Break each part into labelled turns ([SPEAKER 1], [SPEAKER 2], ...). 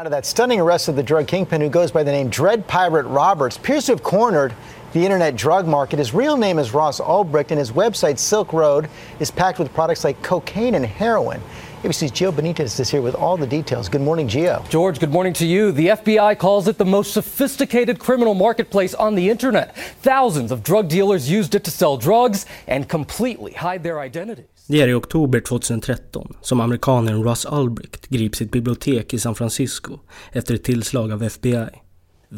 [SPEAKER 1] Out of that stunning arrest of the drug kingpin who goes by the name Dread Pirate Roberts appears to have cornered the internet drug market. His real name is Ross Ulbricht, and his website, Silk Road, is packed with products like cocaine and heroin. ABC's Gio Benitez is here with all the details. Good morning, Gio.
[SPEAKER 2] George, good morning to you. The FBI calls it the most sophisticated criminal marketplace on the internet. Thousands of drug dealers used it to sell drugs and completely hide their identities.
[SPEAKER 3] Det är i oktober 2013 som amerikanen Russ Ulbricht grips i ett bibliotek i San Francisco efter ett tillslag av FBI.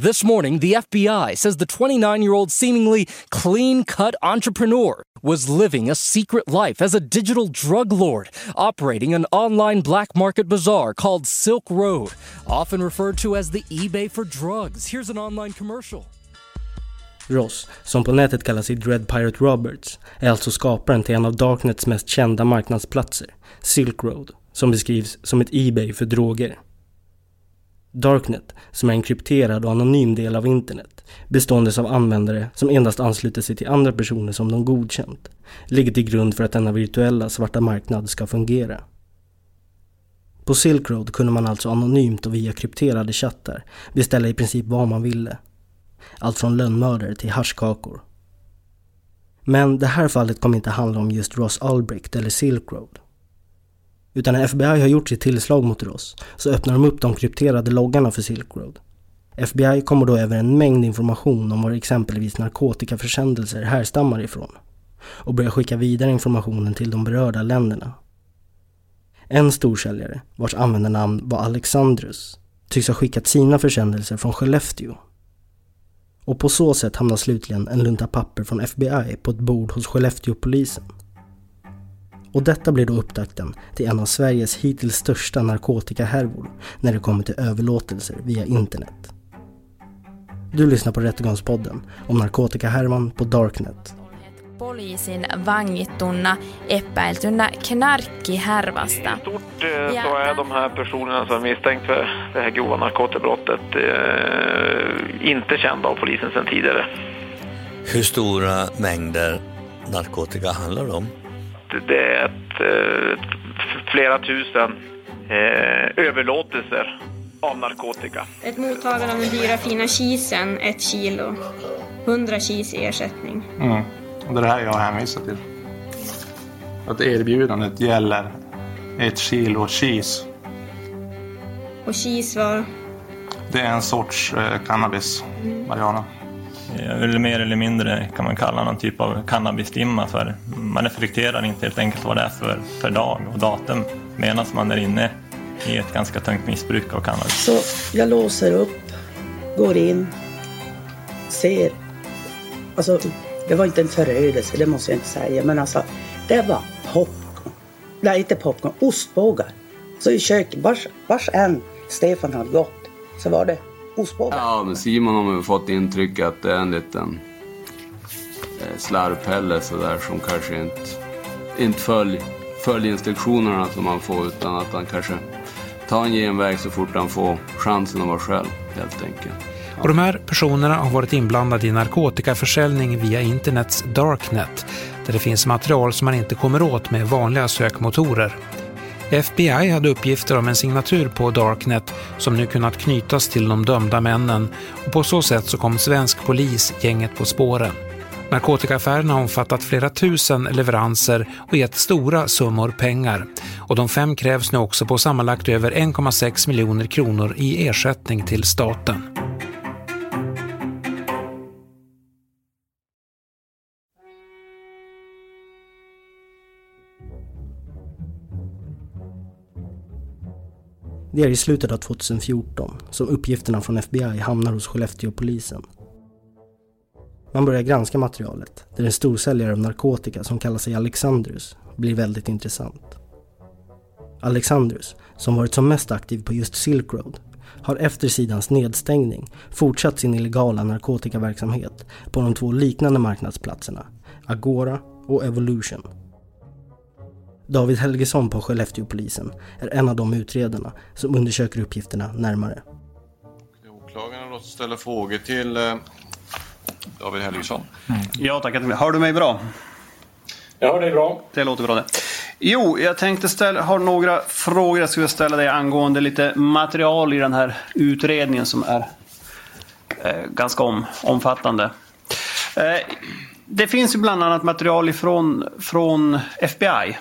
[SPEAKER 2] This morning, the FBI says the 29 year old seemingly clean cut entrepreneur was living a secret life as a digital drug lord, operating an online black market bazaar called Silk Road, often referred to as the eBay for drugs. Here's an online commercial.
[SPEAKER 3] Ross, som på nätet kallar sig Dread Pirate Roberts, är alltså skaparen till en av Darknets mest kända marknadsplatser, Silk Road, som beskrivs som ett Ebay för droger. Darknet, som är en krypterad och anonym del av internet, beståendes av användare som endast ansluter sig till andra personer som de godkänt, ligger till grund för att denna virtuella svarta marknad ska fungera. På Silk Road kunde man alltså anonymt och via krypterade chattar beställa i princip vad man ville. Allt från lönnmördare till haschkakor. Men det här fallet kommer inte handla om just Ross Ulbricht eller Silk Road. Utan när FBI har gjort sitt tillslag mot Ross så öppnar de upp de krypterade loggarna för Silk Road. FBI kommer då över en mängd information om var exempelvis narkotikaförsändelser härstammar ifrån och börjar skicka vidare informationen till de berörda länderna. En storsäljare, vars användarnamn var Alexandrus, tycks ha skickat sina försändelser från Skellefteå. Och på så sätt hamnar slutligen en lunta papper från FBI på ett bord hos Skellefteåpolisen. Och detta blir då upptakten till en av Sveriges hittills största narkotikahärvor när det kommer till överlåtelser via internet. Du lyssnar på Rättegångspodden om narkotikahärvan på Darknet.
[SPEAKER 4] Poliisin vangittunna epäiltynä knarkkihärvasta.
[SPEAKER 5] I stort eh, så är de här personerna som är misstänkt för det här grova narkotikabrottet eh, inte kända av polisen sedan tidigare.
[SPEAKER 6] Hur stora mängder narkotika handlar det om?
[SPEAKER 5] Det är ett, eh, flera tusen eh, överlåtelser av narkotika.
[SPEAKER 7] Ett mottagande av den dyra fina kisen, ett kilo. 100 kis i ersättning.
[SPEAKER 8] Mm. Och det är det här jag hänvisar till. Att erbjudandet gäller ett kilo cheese.
[SPEAKER 7] Och kis var?
[SPEAKER 8] Det är en sorts eh, cannabis, marijuana.
[SPEAKER 9] Eller mer eller mindre kan man kalla någon typ av cannabisdimma för man reflekterar inte helt enkelt vad det är för, för dag och datum medan man är inne i ett ganska tungt missbruk av cannabis.
[SPEAKER 10] Så jag låser upp, går in, ser. Alltså, det var inte en förödelse, det måste jag inte säga, men alltså, det var popcorn. Nej, inte popcorn, ostbågar. Så i köket, vars, vars än Stefan hade gått, så var det ostbågar.
[SPEAKER 11] Ja, men Simon har man fått intryck att det är en liten eh, slarvpelle sådär som kanske inte, inte följer följer instruktionerna som man får utan att han kanske tar en genväg så fort han får chansen att vara själv helt enkelt.
[SPEAKER 12] Och de här personerna har varit inblandade i narkotikaförsäljning via internets darknet där det finns material som man inte kommer åt med vanliga sökmotorer. FBI hade uppgifter om en signatur på Darknet som nu kunnat knytas till de dömda männen och på så sätt så kom svensk polis gänget på spåren. Narkotikaaffären har omfattat flera tusen leveranser och gett stora summor pengar. Och de fem krävs nu också på sammanlagt över 1,6 miljoner kronor i ersättning till staten.
[SPEAKER 3] Det är i slutet av 2014 som uppgifterna från FBI hamnar hos Skellefteåpolisen. Man börjar granska materialet där en storsäljare av narkotika som kallar sig Alexandrus blir väldigt intressant. Alexandrus, som varit som mest aktiv på just Silk Road, har efter sidans nedstängning fortsatt sin illegala narkotikaverksamhet på de två liknande marknadsplatserna, Agora och Evolution. David Helgesson på Skellefteåpolisen är en av de utredarna som undersöker uppgifterna närmare.
[SPEAKER 13] Åklagaren låter ställa frågor till eh, David Helgesson.
[SPEAKER 14] Mm. Ja, tack. Hör du mig bra?
[SPEAKER 15] Jag hör dig bra.
[SPEAKER 14] Det låter bra det. Jo, jag tänkte ställa, har några frågor jag skulle ställa dig angående lite material i den här utredningen som är eh, ganska om, omfattande. Eh, det finns ju bland annat material ifrån, från FBI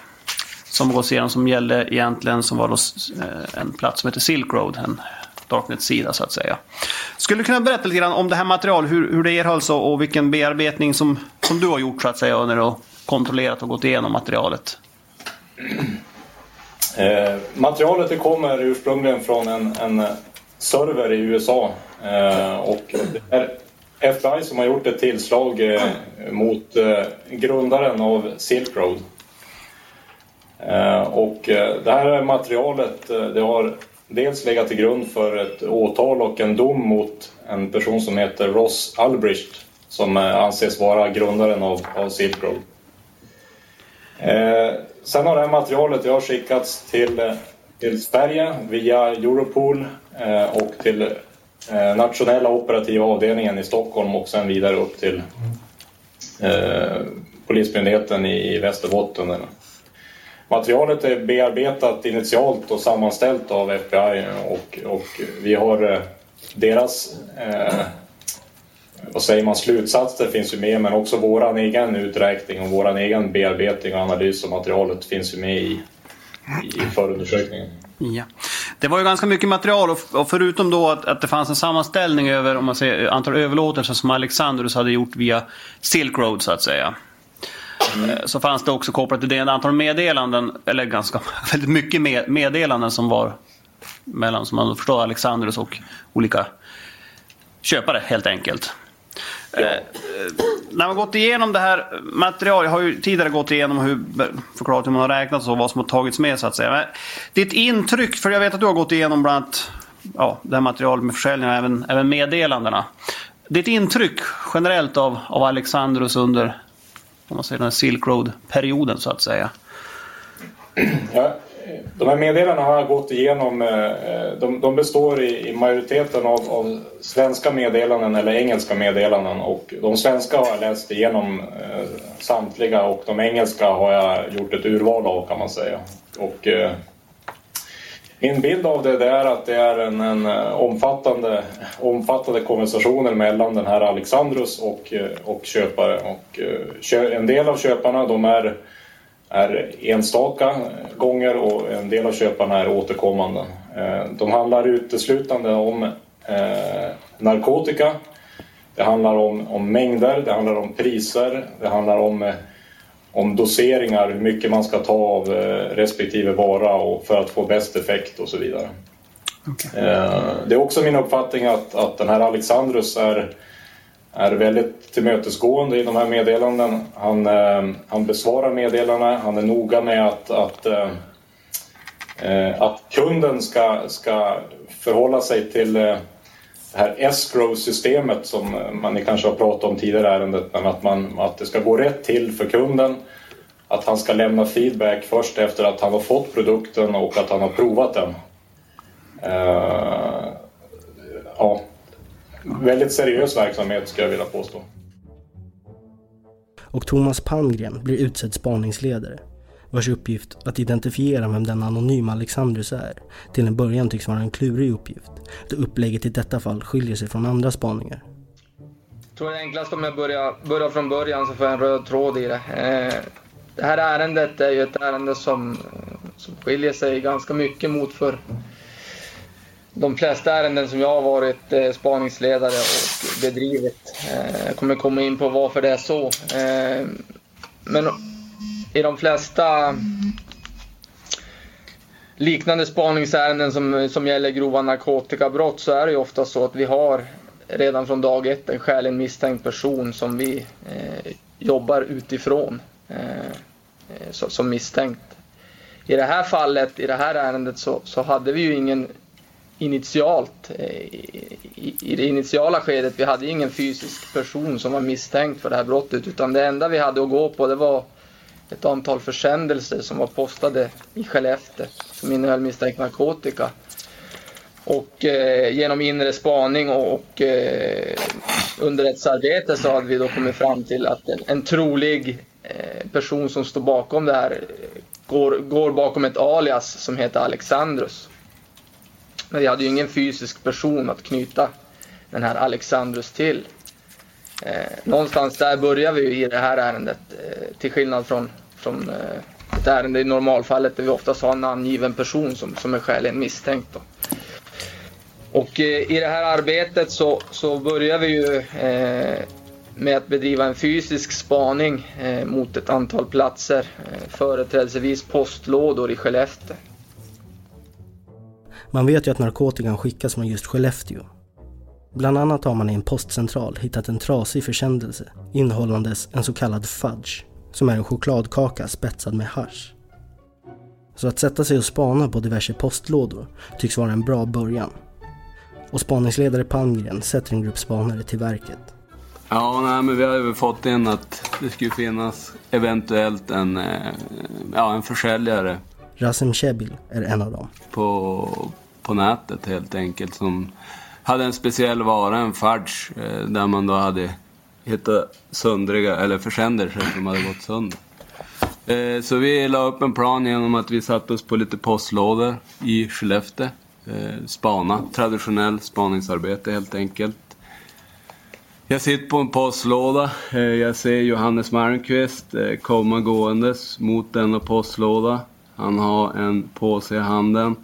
[SPEAKER 14] som gås igenom som gällde egentligen som var då, eh, en plats som heter Silk Road, en Darknet-sida så att säga. Skulle du kunna berätta lite grann om det här materialet, hur, hur det erhölls och, och vilken bearbetning som, som du har gjort så att säga när du har kontrollerat och gått igenom materialet?
[SPEAKER 15] Eh, materialet kommer ursprungligen från en, en server i USA eh, och det är FBI som har gjort ett tillslag eh, mot eh, grundaren av Silk Road. Eh, och eh, det här materialet eh, det har dels legat till grund för ett åtal och en dom mot en person som heter Ross Albrecht som anses vara grundaren av, av Silk Road. Eh, sen har det här materialet jag skickats till, till Sverige via Europol eh, och till eh, nationella operativa avdelningen i Stockholm och sen vidare upp till eh, Polismyndigheten i, i Västerbotten. Materialet är bearbetat initialt och sammanställt av FBI och, och vi har eh, deras eh, vad säger man, slutsatser finns ju med men också våran egen uträkning och våran egen bearbetning och analys av materialet finns ju med i, i förundersökningen.
[SPEAKER 14] Ja. Det var ju ganska mycket material och förutom då att, att det fanns en sammanställning över om man säger, antal överlåtelser som Alexandrus hade gjort via Silk Road så att säga. Mm. Så fanns det också kopplat till det ett antal meddelanden, eller ganska väldigt mycket meddelanden som var mellan, som man förstår, Alexandrus och olika köpare helt enkelt. Ja. Eh, när man gått igenom det här materialet, jag har ju tidigare gått igenom hur, förklarat hur man har räknat och vad som har tagits med så att säga. Men ditt intryck, för jag vet att du har gått igenom bland annat ja, det här materialet med försäljning och även, även meddelandena. Ditt intryck generellt av, av Alexandrus under om man säger, den här Silk Road-perioden så att säga?
[SPEAKER 15] Ja, de här meddelandena har jag gått igenom. Eh, de, de består i, i majoriteten av, av, svenska meddelanden eller engelska meddelanden och de svenska har jag läst igenom eh, samtliga och de engelska har jag gjort ett urval av kan man säga. Och, eh, min bild av det, är att det är en, en eh, omfattande, omfattande konversationer mellan den här Alexandrus och, eh, och köpare. Och, eh, en del av köparna de är är enstaka gånger och en del av köparna är återkommande. De handlar uteslutande om eh, narkotika. Det handlar om, om mängder, det handlar om priser, det handlar om, eh, om doseringar, hur mycket man ska ta av respektive vara och för att få bäst effekt och så vidare. Okay. Det är också min uppfattning att, att den här Alexandrus är är väldigt tillmötesgående i de här meddelanden. Han, eh, han besvarar meddelandena, han är noga med att, att, eh, eh, att kunden ska, ska förhålla sig till eh, det här escrow-systemet som eh, man kanske har pratat om tidigare i ärendet, men att, man, att det ska gå rätt till för kunden. att han ska lämna feedback först efter att han har fått produkten och att han har provat den. Uh, ja, väldigt seriös verksamhet skulle jag vilja påstå.
[SPEAKER 3] Och Thomas Palmgren blir utsedd spaningsledare vars uppgift att identifiera vem den anonyma Alexandrus är till en början tycks vara en klurig uppgift då upplägget i detta fall skiljer sig från andra spaningar.
[SPEAKER 16] Jag tror det är enklast om jag börjar, börjar från början så får jag en röd tråd i det. Eh, det här ärendet är ju ett ärende som, som skiljer sig ganska mycket mot för de flesta ärenden som jag har varit eh, spaningsledare och bedrivit. Eh, jag kommer komma in på varför det är så. Eh, men i de flesta liknande spaningsärenden som, som gäller grova narkotikabrott så är det ju ofta så att vi har redan från dag ett en skäligen misstänkt person som vi eh, jobbar utifrån eh, eh så, som misstänkt. I det här fallet, i det här ärendet så, så hade vi ju ingen initialt, eh, i, i det initiala skedet, vi hade ingen fysisk person som var misstänkt för det här brottet utan det enda vi hade att gå på det var ett antal försändelser som var postade i Skellefteå som innehöll misstänkt narkotika. Och eh, genom inre spaning och, och eh, underrättelsearbete så hade vi då kommit fram till att en, en trolig eh, person som står bakom det här eh, går, går bakom ett alias som heter Alexandrus. Men vi hade ju ingen fysisk person att knyta den här Alexandrus till. Eh, någonstans där börjar vi i det här ärendet, eh, till skillnad från från eh, ett ärende i normalfallet där vi oftast har en namngiven person som, som är skäligen misstänkt. Då. Och eh, i det här arbetet så, så börjar vi ju eh, med att bedriva en fysisk spaning eh, mot ett antal platser, eh, företrädelsevis postlådor i Skellefteå.
[SPEAKER 3] Man vet ju att narkotikan skickas från just Skellefteå. Bland annat har man i en postcentral hittat en trasig försändelse innehållandes en så kallad fudge som är en chokladkaka spetsad med hash. Så att sätta sig och spana på diverse postlådor tycks vara en bra början. Och spaningsledare Palmgren sätter en grupp spanare till verket.
[SPEAKER 11] Ja, nej, men vi har ju fått in att det skulle finnas eventuellt en, eh, ja, en försäljare.
[SPEAKER 3] Rasim Chebil är en av dem.
[SPEAKER 11] På, på nätet helt enkelt som hade en speciell vara, en fudge, eh, där man då hade hitta söndriga, eller försändelser som hade gått sönder. Eh, så vi la upp en plan genom att vi satte oss på lite postlådor i Skellefteå. Eh, spana, traditionell spaningsarbete helt enkelt. Jag sitter på en postlåda. Eh, jag ser Johannes Malmqvist eh, komma gåendes mot denna postlåda. Han har en påse i handen.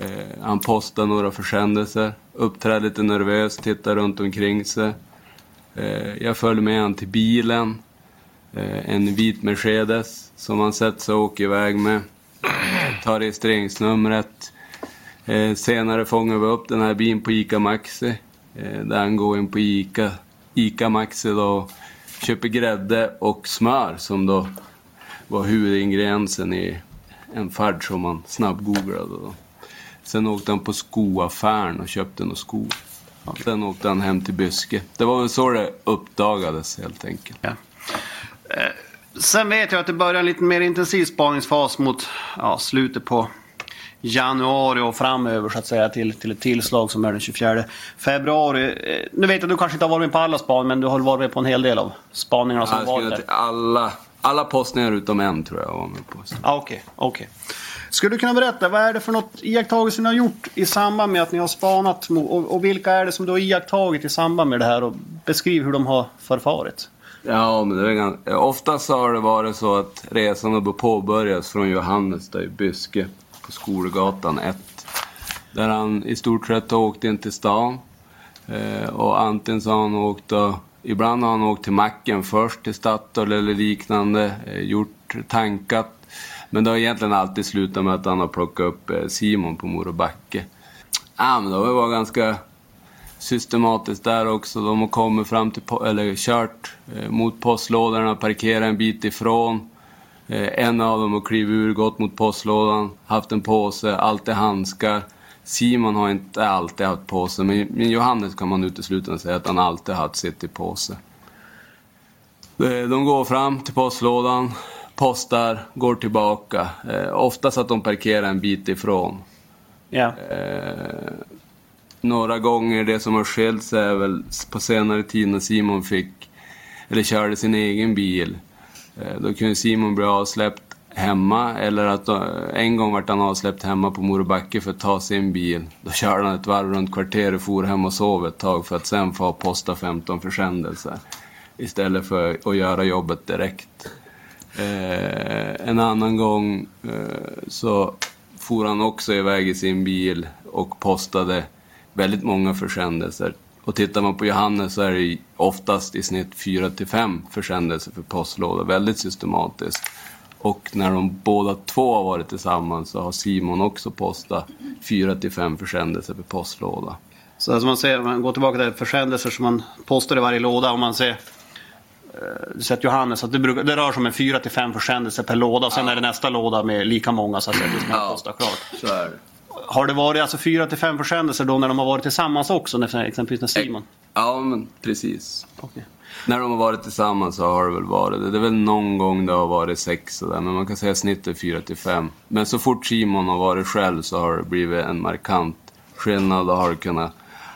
[SPEAKER 11] Eh, han postar några försändelser. Uppträder lite nervöst, tittar runt omkring sig. Eh, jag följer med honom till bilen. Eh, en vit Mercedes som han sätter sig och åker iväg med. Tar registreringsnumret. Eh, senare fångar vi upp den här bilen på ICA Maxi. Eh, där han går in på ICA, ICA Maxi då och köper grädde och smör som då var huvudingrediensen i en färd som man snabbgooglade. Då. Sen åkte han på skoaffären och köpte några skor. Ja, sen åkte han hem till Byske. Det var väl så det uppdagades helt enkelt. Ja.
[SPEAKER 14] Eh, sen vet jag att det började en lite mer intensiv spaningsfas mot ja, slutet på januari och framöver så att säga till, till ett tillslag som är den 24 februari. Eh, nu vet jag att du kanske inte har varit med på alla span men du har varit med på en hel del av spaningarna som
[SPEAKER 11] varit där. Alla, alla postningar utom en tror jag var med på.
[SPEAKER 14] Ah, okej. Okay, okay. Skulle du kunna berätta, vad är det för något iakttagelser ni har gjort i samband med att ni har spanat och, och vilka är det som du har iakttagit i samband med det här och beskriv hur de har förfarit?
[SPEAKER 11] Ja, men det är ganska, oftast har det varit så att resan har påbörjats från Johannes där i Byske på Skolgatan 1. Där han i stort sett har åkt in till stan. Eh, och antingen så har han åkt då, ibland har han åkt till macken först, till Statoil eller liknande, eh, gjort tankat men det har egentligen alltid slutat med att han har plockat upp eh, Simon på Morobacke. Ja, ah, men det har varit ganska systematiskt där också. De har kommit fram till, eller kört eh, mot postlådorna, parkerat en bit ifrån. Eh, en av dem har klivit ur, gått mot postlådan, haft en påse, alltid handskar. Simon har inte alltid haft påse, men Johannes kan man uteslutande säga att han alltid haft sitt i påse. Eh, de går fram till postlådan, postar, går tillbaka. Eh, oftast att de parkerar en bit ifrån.
[SPEAKER 14] Ja.
[SPEAKER 11] Eh, några gånger det som har skilt sig är väl på senare tid när Simon fick, eller körde sin egen bil. Eh, då kunde Simon bli avsläppt hemma eller att då, en gång vart han avsläppt hemma på Morobacke för att ta sin bil. Då körde han ett varv runt kvarteret, for hem och sov ett tag för att sen få posta 15 försändelser. Istället för att göra jobbet direkt. Eh, en annan gång eh, så for han också iväg i sin bil och postade väldigt många försändelser. Och tittar man på Johannes så är det oftast i snitt 4 till 5 försändelser för postlåda, väldigt systematiskt. Och när de båda två har varit tillsammans så har Simon också postat 4 till 5 försändelser per postlåda.
[SPEAKER 14] Så alltså man ser, om man går tillbaka till försändelser som man postar i varje låda. Om man ser, du sett Johannes, att det, brukar, det rör sig om en 4 till 5 försändelser per låda. Och sen
[SPEAKER 11] Ja.
[SPEAKER 14] är det nästa låda med lika många så att säga, man
[SPEAKER 11] Ja.
[SPEAKER 14] postar klart.
[SPEAKER 11] Är.
[SPEAKER 14] Har det varit alltså 4 till 5 försändelser då när de har varit tillsammans också? När, exempelvis när Simon?
[SPEAKER 11] Ja, men precis. När de har varit tillsammans så har det väl varit det. Det är väl någon gång det har varit sex sådär, men man kan säga snittet 4 till 5. Men så fort Simon har varit själv så har det blivit en markant skillnad och har kunnat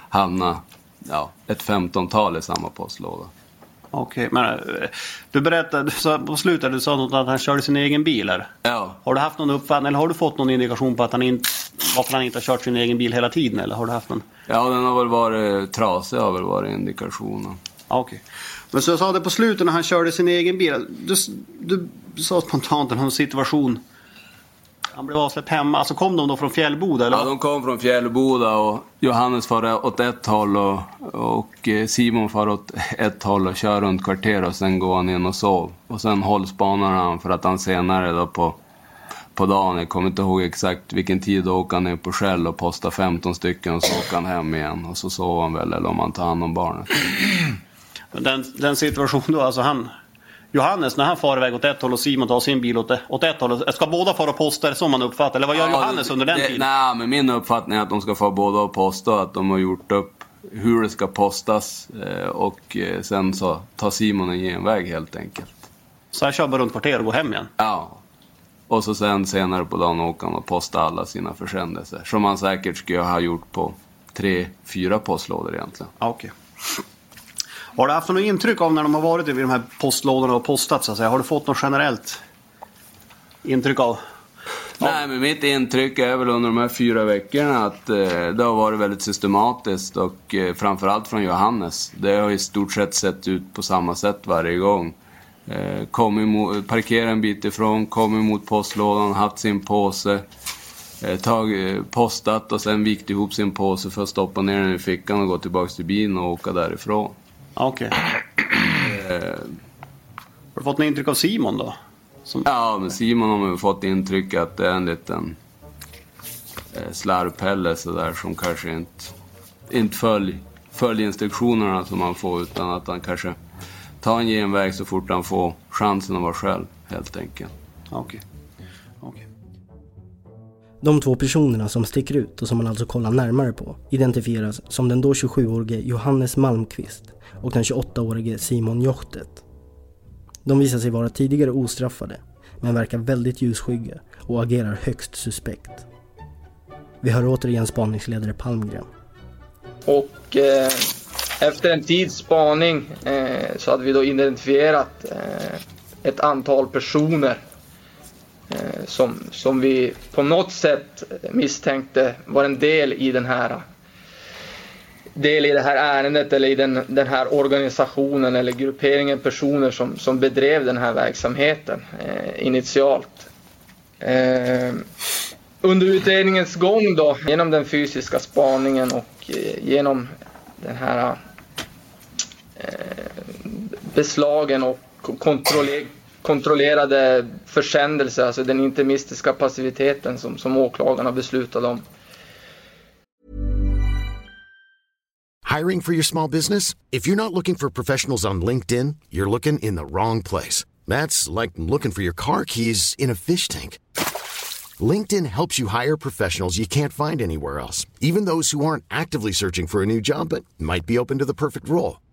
[SPEAKER 11] hamna ja, ett 15-tal i samma postlåda.
[SPEAKER 14] Okej, men eh, du berättade på slutet du sa något att han körde sin egen bil här.
[SPEAKER 11] Ja.
[SPEAKER 14] Har du haft någon uppfattning eller har du fått någon indikation på att han inte, varför han inte har kört sin egen bil hela tiden? Eller har du haft någon?
[SPEAKER 11] Ja, den har väl varit trasig har väl varit indikationen.
[SPEAKER 14] Okej. Men så jag sa det på slutet när han körde sin egen bil. Du, du, du sa spontant en situation. Han blev avsläppt hemma. Alltså kom de då från Fjällboda? Eller?
[SPEAKER 11] Ja, de kom från Fjällboda och Johannes far åt ett håll och, och eh, Simon far åt ett håll och kör runt kvarter och sen går han in och sov. Och sen hållspanar han för att han senare då på, på dagen, jag kommer inte ihåg exakt vilken tid, då åker han ner på Shell och postar 15 stycken och så åker han hem igen. Och så sover han väl, eller om han tar hand om barnet.
[SPEAKER 14] Den, den situationen då, alltså han... Johannes när han far iväg åt ett håll och Simon tar sin bil åt, åt ett håll. Ska båda fara och posta? Är det så man uppfattar? Eller vad gör Johannes under den
[SPEAKER 11] det,
[SPEAKER 14] tiden?
[SPEAKER 11] Nej, men min uppfattning är att de ska få båda och posta att de har gjort upp hur det ska postas. eh, Och eh, sen så tar Simon en genväg helt enkelt.
[SPEAKER 14] Så han kör bara runt kvarter och går hem igen?
[SPEAKER 11] Ja. Och så sen senare på dagen åker han och postar alla sina försändelser. Som han säkert skulle ha gjort på tre, fyra postlådor egentligen.
[SPEAKER 14] Ja, okej. Har du haft något intryck av när de har varit vid de här postlådorna och postat så att säga? Har du fått något generellt intryck av?
[SPEAKER 11] Nej, men mitt intryck är väl under de här fyra veckorna att eh, det har varit väldigt systematiskt och eh, framförallt från Johannes. Det har i stort sett sett ut på samma sätt varje gång. Eh, kom emot, parkera en bit ifrån, kom emot postlådan, haft sin påse, eh, tag, eh, postat och sen vikt ihop sin påse för att stoppa ner den i fickan och gå tillbaka till bilen och åka därifrån.
[SPEAKER 14] Okej.
[SPEAKER 11] Eh,
[SPEAKER 14] Har du fått något intryck av Simon då?
[SPEAKER 11] Ja, men Simon har man fått intryck att det är en liten eh, slarvpelle sådär som kanske inte, inte följ, följer instruktionerna som man får utan att han kanske tar en genväg så fort han får chansen att vara själv helt enkelt.
[SPEAKER 14] Okej.
[SPEAKER 3] De två personerna som sticker ut och som man alltså kollar närmare på identifieras som den då 27-årige Johannes Malmqvist och den 28-årige Simon Jochtet. De visar sig vara tidigare ostraffade men verkar väldigt ljusskygga och agerar högst suspekt. Vi hör återigen spaningsledare Palmgren.
[SPEAKER 16] Och eh, efter en tids spaning eh, så hade vi då identifierat eh, ett antal personer Eh, som, som vi på något sätt misstänkte var en del i den här del i det här ärendet eller i den, den här organisationen eller grupperingen personer som, som bedrev den här verksamheten eh, initialt. Eh, under utredningens gång då, genom den fysiska spaningen och eh, genom den här eh, beslagen och kontroller kontrollerade försändelser, alltså den intimistiska passiviteten som, som åklagarna beslutade om.
[SPEAKER 17] Hiring for your small business? If you're not looking for professionals on LinkedIn, you're looking in the wrong place. That's like looking for your car keys in a fish tank. LinkedIn helps you hire professionals you can't find anywhere else, even those who aren't actively searching for a new job but might be open to the perfect role.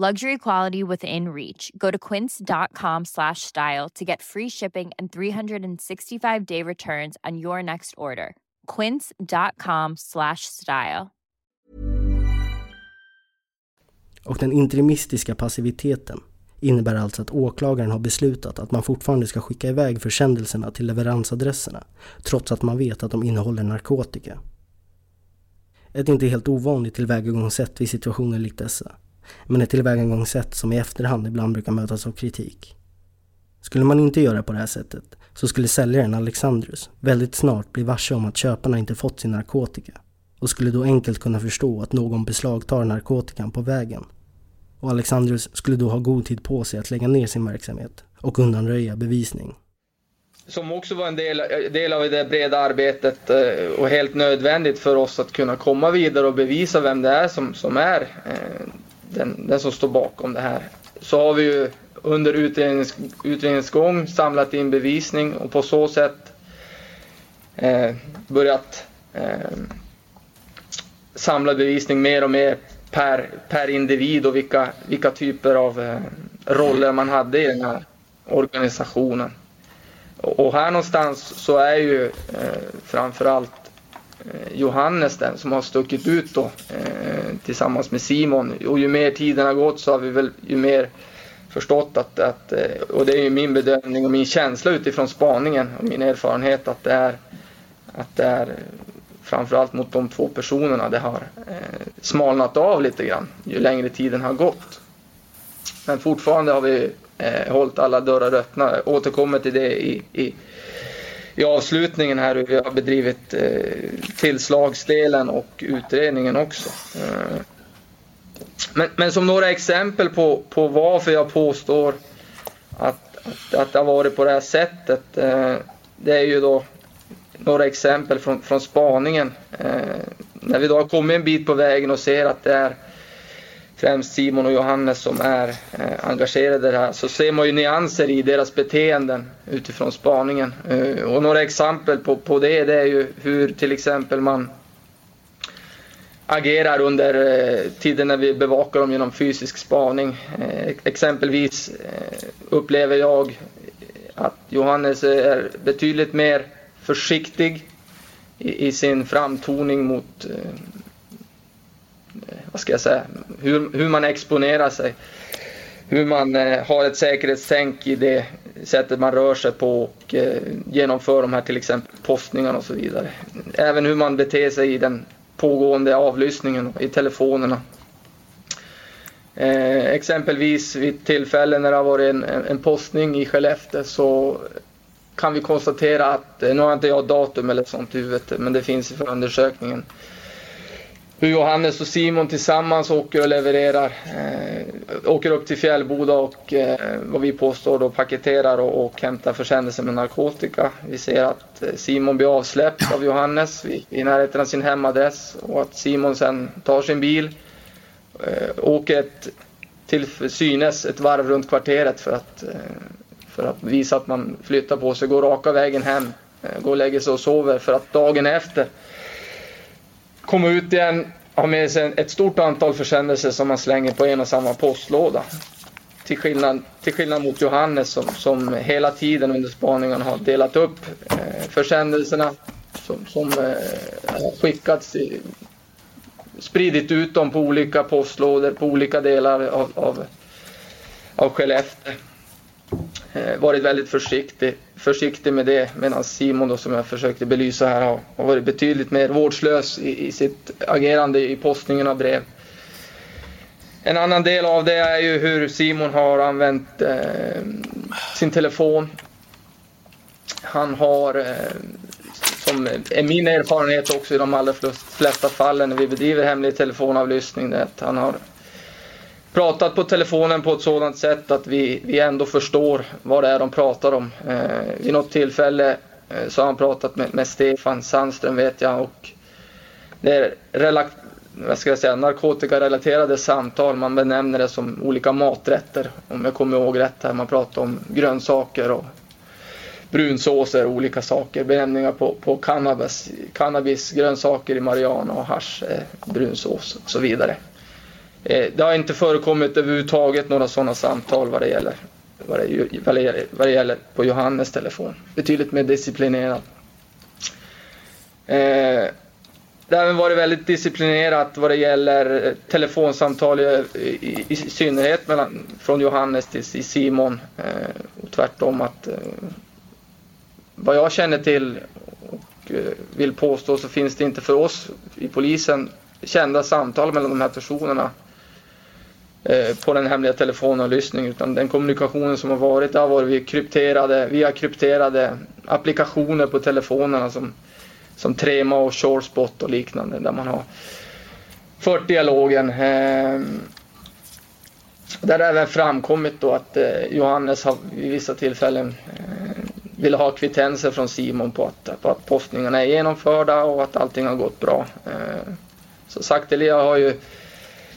[SPEAKER 18] Luxury quality within reach. Go to quince.com slash style to get free shipping and 365-day returns on your next order. quince.com slash style.
[SPEAKER 3] Och den interimistiska passiviteten innebär alltså att åklagaren har beslutat att man fortfarande ska skicka iväg försändelserna till leveransadresserna trots att man vet att de innehåller narkotika. Ett inte helt ovanligt tillvägagångssätt vid situationer likt dessa, men ett tillvägagångssätt som i efterhand ibland brukar mötas av kritik. Skulle man inte göra på det här sättet så skulle säljaren Alexandrus väldigt snart bli varse om att köparna inte fått sin narkotika och skulle då enkelt kunna förstå att någon beslagtar narkotikan på vägen och Alexandrus skulle då ha god tid på sig att lägga ner sin verksamhet och undanröja bevisning.
[SPEAKER 16] Som också var en del, del av det breda arbetet eh, och helt nödvändigt för oss att kunna komma vidare och bevisa vem det är som, som är eh, den, den som står bakom det här. Så har vi ju under utrednings, utredningens gång samlat in bevisning och på så sätt eh, börjat eh, samla bevisning mer och mer per, per individ och vilka, vilka typer av eh, roller man hade i den här organisationen. Och, och här någonstans så är ju eh, framförallt Eh, Johannes den som har stuckit ut då eh, tillsammans med Simon. Och ju mer tiden har gått så har vi väl ju mer förstått att, att eh, och det är ju min bedömning och min känsla utifrån spaningen och min erfarenhet att det är, att det är eh, framförallt mot de två personerna det har eh, smalnat av lite grann ju längre tiden har gått. Men fortfarande har vi eh, hållit alla dörrar öppna. Jag återkommer till det i, i, i avslutningen här hur vi har bedrivit eh, tillslagsdelen och utredningen också. Eh, men, men som några exempel på, på varför jag påstår att, att, att det har varit på det här sättet. Eh, det är ju då några exempel från, från spaningen. När vi då har kommit en bit på vägen och ser att det är främst Simon och Johannes som är eh, engagerade i det här så ser man ju nyanser i deras beteenden utifrån spaningen. Eh, och några exempel på, på det, det är ju hur till exempel man agerar under eh, tiden när vi bevakar dem genom fysisk spaning. Eh, exempelvis eh, upplever jag att Johannes är betydligt mer försiktig i, i sin framtoning mot eh, Eh, vad ska jag säga, hur, hur man exponerar sig. Hur man eh, har ett säkerhetstänk i det sättet man rör sig på och eh, genomför de här till exempel postningarna och så vidare. Även hur man beter sig i den pågående avlyssningen i telefonerna. Eh, exempelvis vid tillfällen när det har varit en, en postning i Skellefteå så kan vi konstatera att, eh, nu har inte jag datum eller sånt i huvudet, men det finns i förundersökningen hur Johannes och Simon tillsammans åker och levererar. Eh, åker upp till Fjällboda och eh, vad vi påstår då paketerar och, och hämtar försändelser med narkotika. Vi ser att eh, Simon blir avsläppt av Johannes i, i närheten av sin hemadress och att Simon sen tar sin bil, eh, åker ett, till synes ett varv runt kvarteret för att, eh, för att visa att man flyttar på sig, går raka vägen hem, eh, går och lägger sig och sover för att dagen efter komma ut igen, ha med sig ett stort antal försändelser som man slänger på en och samma postlåda. Till skillnad, till skillnad mot Johannes som, som hela tiden under spaningen har delat upp eh, försändelserna som, som eh, har skickats, i, spridit ut dem på olika postlådor på olika delar av, av, av Skellefteå. Eh, varit väldigt försiktig, försiktig med det medan Simon då som jag försökte belysa här har, har varit betydligt mer vårdslös i, i, sitt agerande i postningen av brev. En annan del av det är ju hur Simon har använt eh, sin telefon. Han har, eh, som är min erfarenhet också i de allra flesta fallen när vi bedriver hemlig telefonavlyssning, det att han har pratat på telefonen på ett sådant sätt att vi, vi ändå förstår vad det är de pratar om. Eh, vid något tillfälle eh, så har han pratat med, med Stefan Sandström vet jag och det är relak, vad ska jag säga, narkotikarelaterade samtal. Man benämner det som olika maträtter om jag kommer ihåg rätt här. Man pratar om grönsaker och brunsåser och olika saker. Benämningar på, på cannabis, cannabis, grönsaker i marijuana och hasch, eh, brunsås och så vidare. Eh, det har inte förekommit överhuvudtaget några sådana samtal vad det gäller, vad det, vad det, gäller, vad det gäller på Johannes telefon. Betydligt mer disciplinerat. Eh, det har även varit väldigt disciplinerat vad det gäller telefonsamtal i, i, i synnerhet mellan, från Johannes till Simon. Eh, och tvärtom att eh, vad jag känner till och eh, vill påstå så finns det inte för oss i polisen kända samtal mellan de här personerna Eh, på den hemliga telefonavlyssningen utan den kommunikationen som har varit det har varit via krypterade, via krypterade applikationer på telefonerna som, som Trema och Shorespot och liknande där man har fört dialogen. Eh, där det även framkommit då att eh, Johannes har vid vissa tillfällen eh, ville ha kvittenser från Simon på att, på att postningarna är genomförda och att allting har gått bra. Eh, så Sakteliga har ju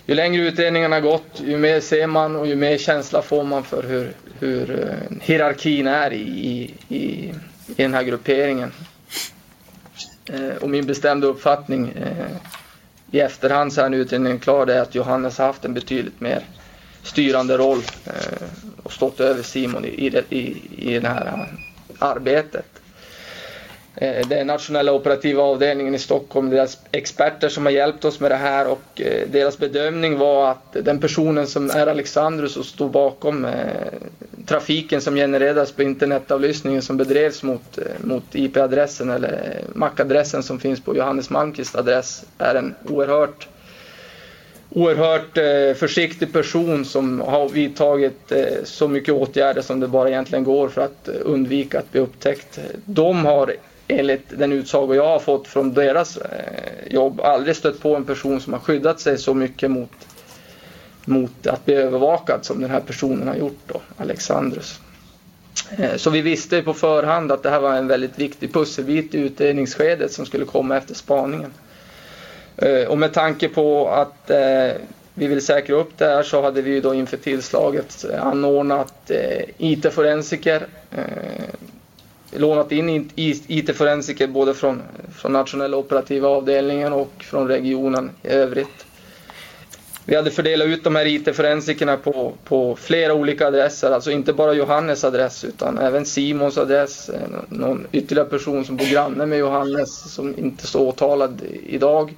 [SPEAKER 16] ju längre utredningarna gått, ju mer ser man och ju mer känsla får man för hur, hur eh, hierarkin är i, i, i, den här grupperingen. Eh, och min bestämda uppfattning eh, i efterhand så är utredningen klar, det är att Johannes har haft en betydligt mer styrande roll och stått över Simon i, i, i det här arbetet. Eh, det är nationella operativa avdelningen i Stockholm, deras experter som har hjälpt oss med det här och eh, deras bedömning var att den personen som är Alexandrus och står bakom eh, trafiken som genereras på internetavlyssningen som bedrevs mot, mot IP-adressen eller MAC-adressen som finns på Johannes Malmqvists adress är en oerhört oerhört försiktig person som har vidtagit så mycket åtgärder som det bara egentligen går för att undvika att bli upptäckt. De har enligt den utsago jag har fått från deras eh, jobb aldrig stött på en person som har skyddat sig så mycket mot, mot att bli övervakad som den här personen har gjort då, Alexandrus. Eh, så vi visste på förhand att det här var en väldigt viktig pusselbit i utredningsskedet som skulle komma efter spaningen. Eh, och med tanke på att eh, vi vill säkra upp det här så hade vi då inför tillslaget eh, anordnat eh, IT-forensiker lånat in IT-forensiker både från, från nationella operativa avdelningen och från regionen i övrigt. Vi hade fördelat ut de här IT-forensikerna på, på flera olika adresser, alltså inte bara Johannes adress utan även Simons adress, någon ytterligare person som bor granne med Johannes som inte står åtalad idag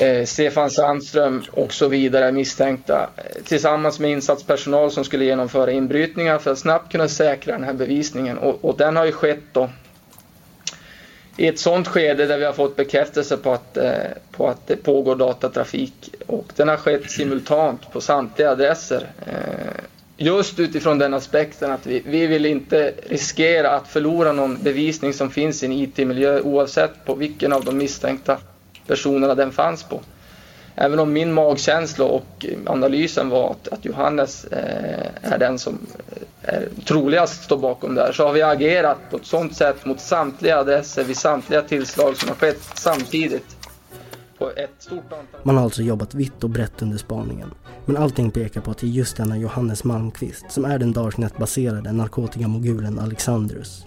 [SPEAKER 16] eh, Stefan Sandström och så vidare misstänkta eh, tillsammans med insatspersonal som skulle genomföra inbrytningar för att snabbt kunna säkra den här bevisningen. Och, och den har ju skett då i ett sådant skede där vi har fått bekräftelse på att, eh, på att det pågår datatrafik och den har skett simultant på samtliga adresser. Eh, just utifrån den aspekten att vi, vi vill inte riskera att förlora någon bevisning som finns i en IT-miljö oavsett på vilken av de misstänkta personerna den fanns på. Även om min magkänsla och analysen var att, att Johannes eh, är den som eh, är troligast står bakom det här så har vi agerat på ett sådant sätt mot samtliga adresser vid samtliga tillslag som har skett samtidigt. På ett stort antal...
[SPEAKER 3] Man har alltså jobbat vitt och brett under spaningen. Men allting pekar på att det är just denna Johannes Malmqvist som är den Darknet-baserade narkotikamogulen Alexandrus.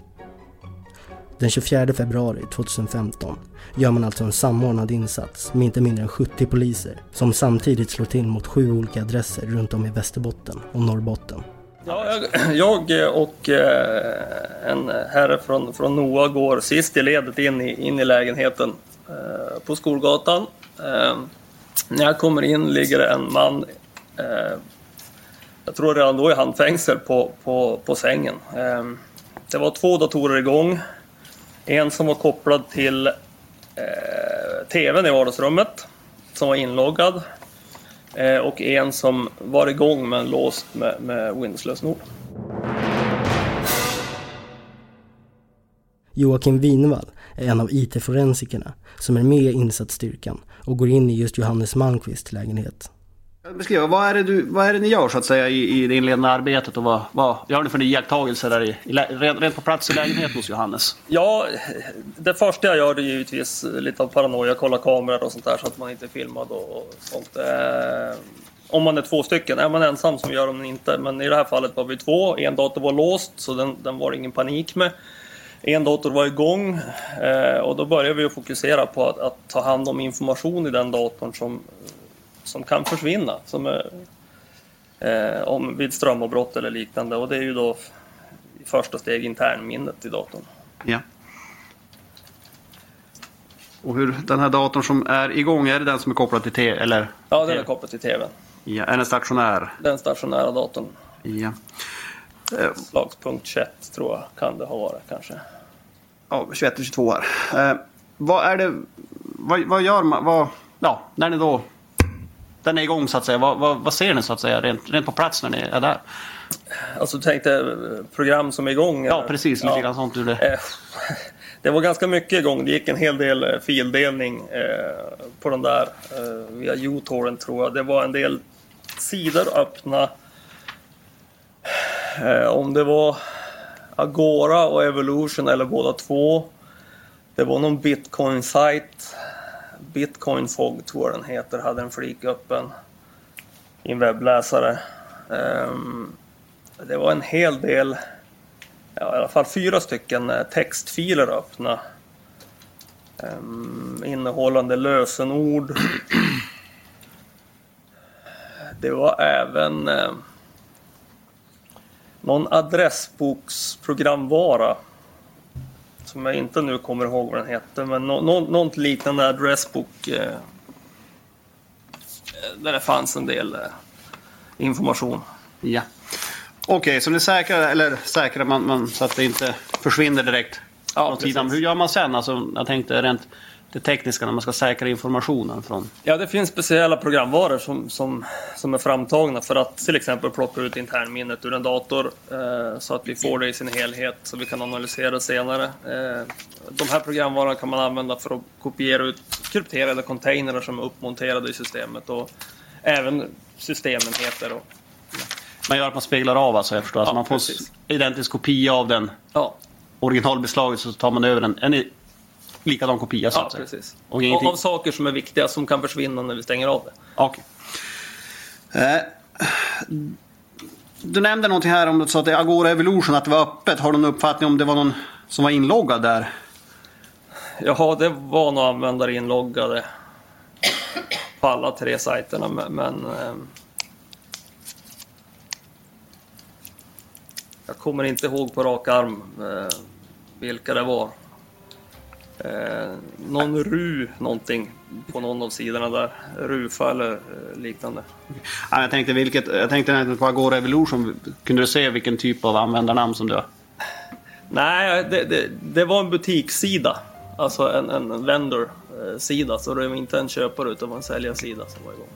[SPEAKER 3] Den 24 februari 2015 gör man alltså en samordnad insats med inte mindre än 70 poliser som samtidigt slår till mot sju olika adresser runt om i Västerbotten och Norrbotten.
[SPEAKER 19] Ja, jag, jag och eh, en herre från, från NOA går sist i ledet in i, in i lägenheten eh, på Skolgatan. Eh, när jag kommer in ligger det en man, jag tror redan då i handfängsel, på, på, på sängen. Det var två datorer igång. En som var kopplad till eh, TVn i vardagsrummet, som var inloggad. Eh, och en som var igång men låst med, med Windows-lösenord.
[SPEAKER 3] Joakim Winvall är en av IT-forensikerna som är med i insatsstyrkan och går in i just Johannes Malmqvists lägenhet.
[SPEAKER 14] Beskriva, vad är, det du, vad är det ni gör så att säga i, i det inledande arbetet och vad, vad gör ni för iakttagelser där i, i, rent på plats i lägenheten hos Johannes?
[SPEAKER 19] Ja, det första jag gör är givetvis lite av paranoia, kolla kameror och sånt där så att man inte är filmad och, sånt. Eh, om man är två stycken, är man ensam som gör man inte. Men i det här fallet var vi två, en dator var låst så den, den var ingen panik med. En dator var igång eh, och då började vi fokusera på att, att ta hand om information i den datorn som som kan försvinna som är, eh, om, vid strömavbrott eller liknande. Och det är ju då i första steg internminnet i datorn.
[SPEAKER 14] Ja. Och hur, den här datorn som är igång, är det den som är kopplad till TV? Eller?
[SPEAKER 19] Ja, den är kopplad till TVn.
[SPEAKER 14] Ja, är den stationär?
[SPEAKER 19] Den stationära datorn.
[SPEAKER 14] Ja.
[SPEAKER 19] Slagspunkt 21 tror jag kan det ha varit kanske.
[SPEAKER 14] Ja, 21 och 22 här. Eh, vad är det, vad, vad gör man, vad, ja, när ni då den är igång så att säga. Vad, vad, vad, ser ni så att säga rent, rent på plats när ni är där?
[SPEAKER 19] Alltså du tänkte eh, program som är igång?
[SPEAKER 14] Ja precis, lite ja. grann sånt. Det.
[SPEAKER 19] Eh, det var ganska mycket igång. Det gick en hel del eh, fildelning på den där via Utorrent tror jag. Det var en del sidor öppna. Om det var Agora och Evolution eller båda två. Det var någon bitcoin-sajt Bitcoin Fog tror jag den heter, hade en flik öppen i en webbläsare. Um, det var en hel del, ja, i alla fall fyra stycken eh, textfiler öppna. Um, innehållande lösenord. Det var även eh, någon adressboksprogramvara som jag inte nu kommer ihåg vad den hette, men no, no, något liknande adressbok eh, där det fanns en del eh, information.
[SPEAKER 14] Ja. Okej, okay, så ni säkrar, eller säkrar man, man, så att det inte försvinner direkt? Ja, Hur gör man sen? Alltså, jag tänkte rent det tekniska när man ska säkra informationen från?
[SPEAKER 19] Ja, det finns speciella programvaror som, som, som är framtagna för att till exempel plocka ut internminnet ur en dator eh, så att vi får det i sin helhet så vi kan analysera det senare. Eh, de här programvarorna kan man använda för att kopiera ut krypterade containrar som är uppmonterade i systemet och även systemenheter. Och,
[SPEAKER 14] ja. Man gör att man speglar av alltså, jag förstår. Ja, alltså man får precis. identisk kopia av den ja. originalbeslaget så tar man över den. En likadan kopia så
[SPEAKER 19] säga. Precis. Och ingenting... Av saker som är viktiga som kan försvinna när vi stänger av det.
[SPEAKER 14] Okay. Eh, du nämnde någonting här om att det Agora Evolution, att det var öppet. Har du någon uppfattning om det var någon som var inloggad där?
[SPEAKER 19] Jaha, det var nog användare inloggade på alla tre sajterna men eh, jag kommer inte ihåg på rak arm eh, vilka det var. Eh, någon RU någonting på någon av sidorna där. RUFA eller eh, liknande.
[SPEAKER 14] Ja, jag tänkte vilket, jag tänkte på Agora Evolution, kunde du se vilken typ av användarnamn som du har?
[SPEAKER 19] Nej, det, det, det var en butikssida. Alltså en, en vendor-sida. Så det var inte en köpare utan en säljarsida som var igång.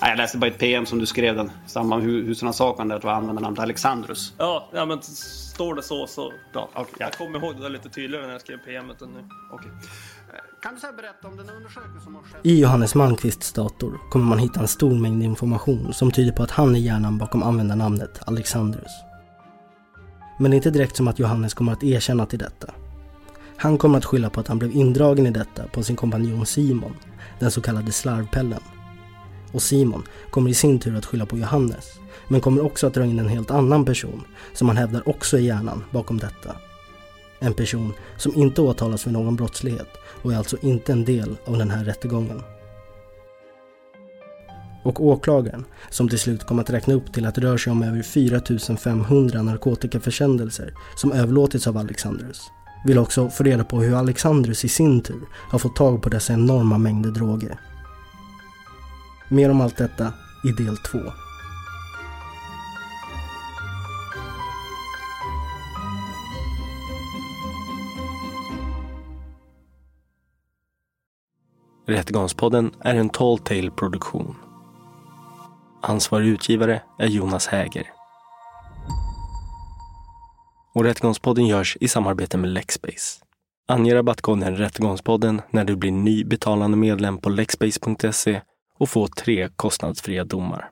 [SPEAKER 14] Ja, jag läste bara ett PM som du skrev den med husrannsakan där att du använde namnet Alexandrus.
[SPEAKER 19] Ja, ja, men står det så så... Ja, okay, ja. Jag kommer ihåg det lite tydligare när jag skrev PM än nu.
[SPEAKER 14] Okay. Kan du säga berätta om den undersökning som har skett?
[SPEAKER 3] I Johannes Malmqvists dator kommer man hitta en stor mängd information som tyder på att han är hjärnan bakom användarnamnet Alexandrus. Men det är inte direkt som att Johannes kommer att erkänna till detta. Han kommer att skylla på att han blev indragen i detta på sin kompanjon Simon, den så kallade slarvpellen. Och Simon kommer i sin tur att skylla på Johannes, men kommer också att dra in en helt annan person som han hävdar också är hjärnan bakom detta. En person som inte åtalas för någon brottslighet och är alltså inte en del av den här rättegången. Och åklagaren, som till slut kom att räkna upp till att det rör sig om över 4500 narkotikaförsändelser som överlåtits av Alexandrus, vill också få reda på hur Alexandrus i sin tur har fått tag på dessa enorma mängder droger. Mer om allt detta i del 2.
[SPEAKER 20] Rättegångspodden är en Tall Tale produktion. Ansvarig utgivare är Jonas Häger. Och Rättegångspodden görs i samarbete med Lexbase. Ange rabattkoden Rättegångspodden när du blir ny betalande medlem på lexbase.se och få tre kostnadsfria domar.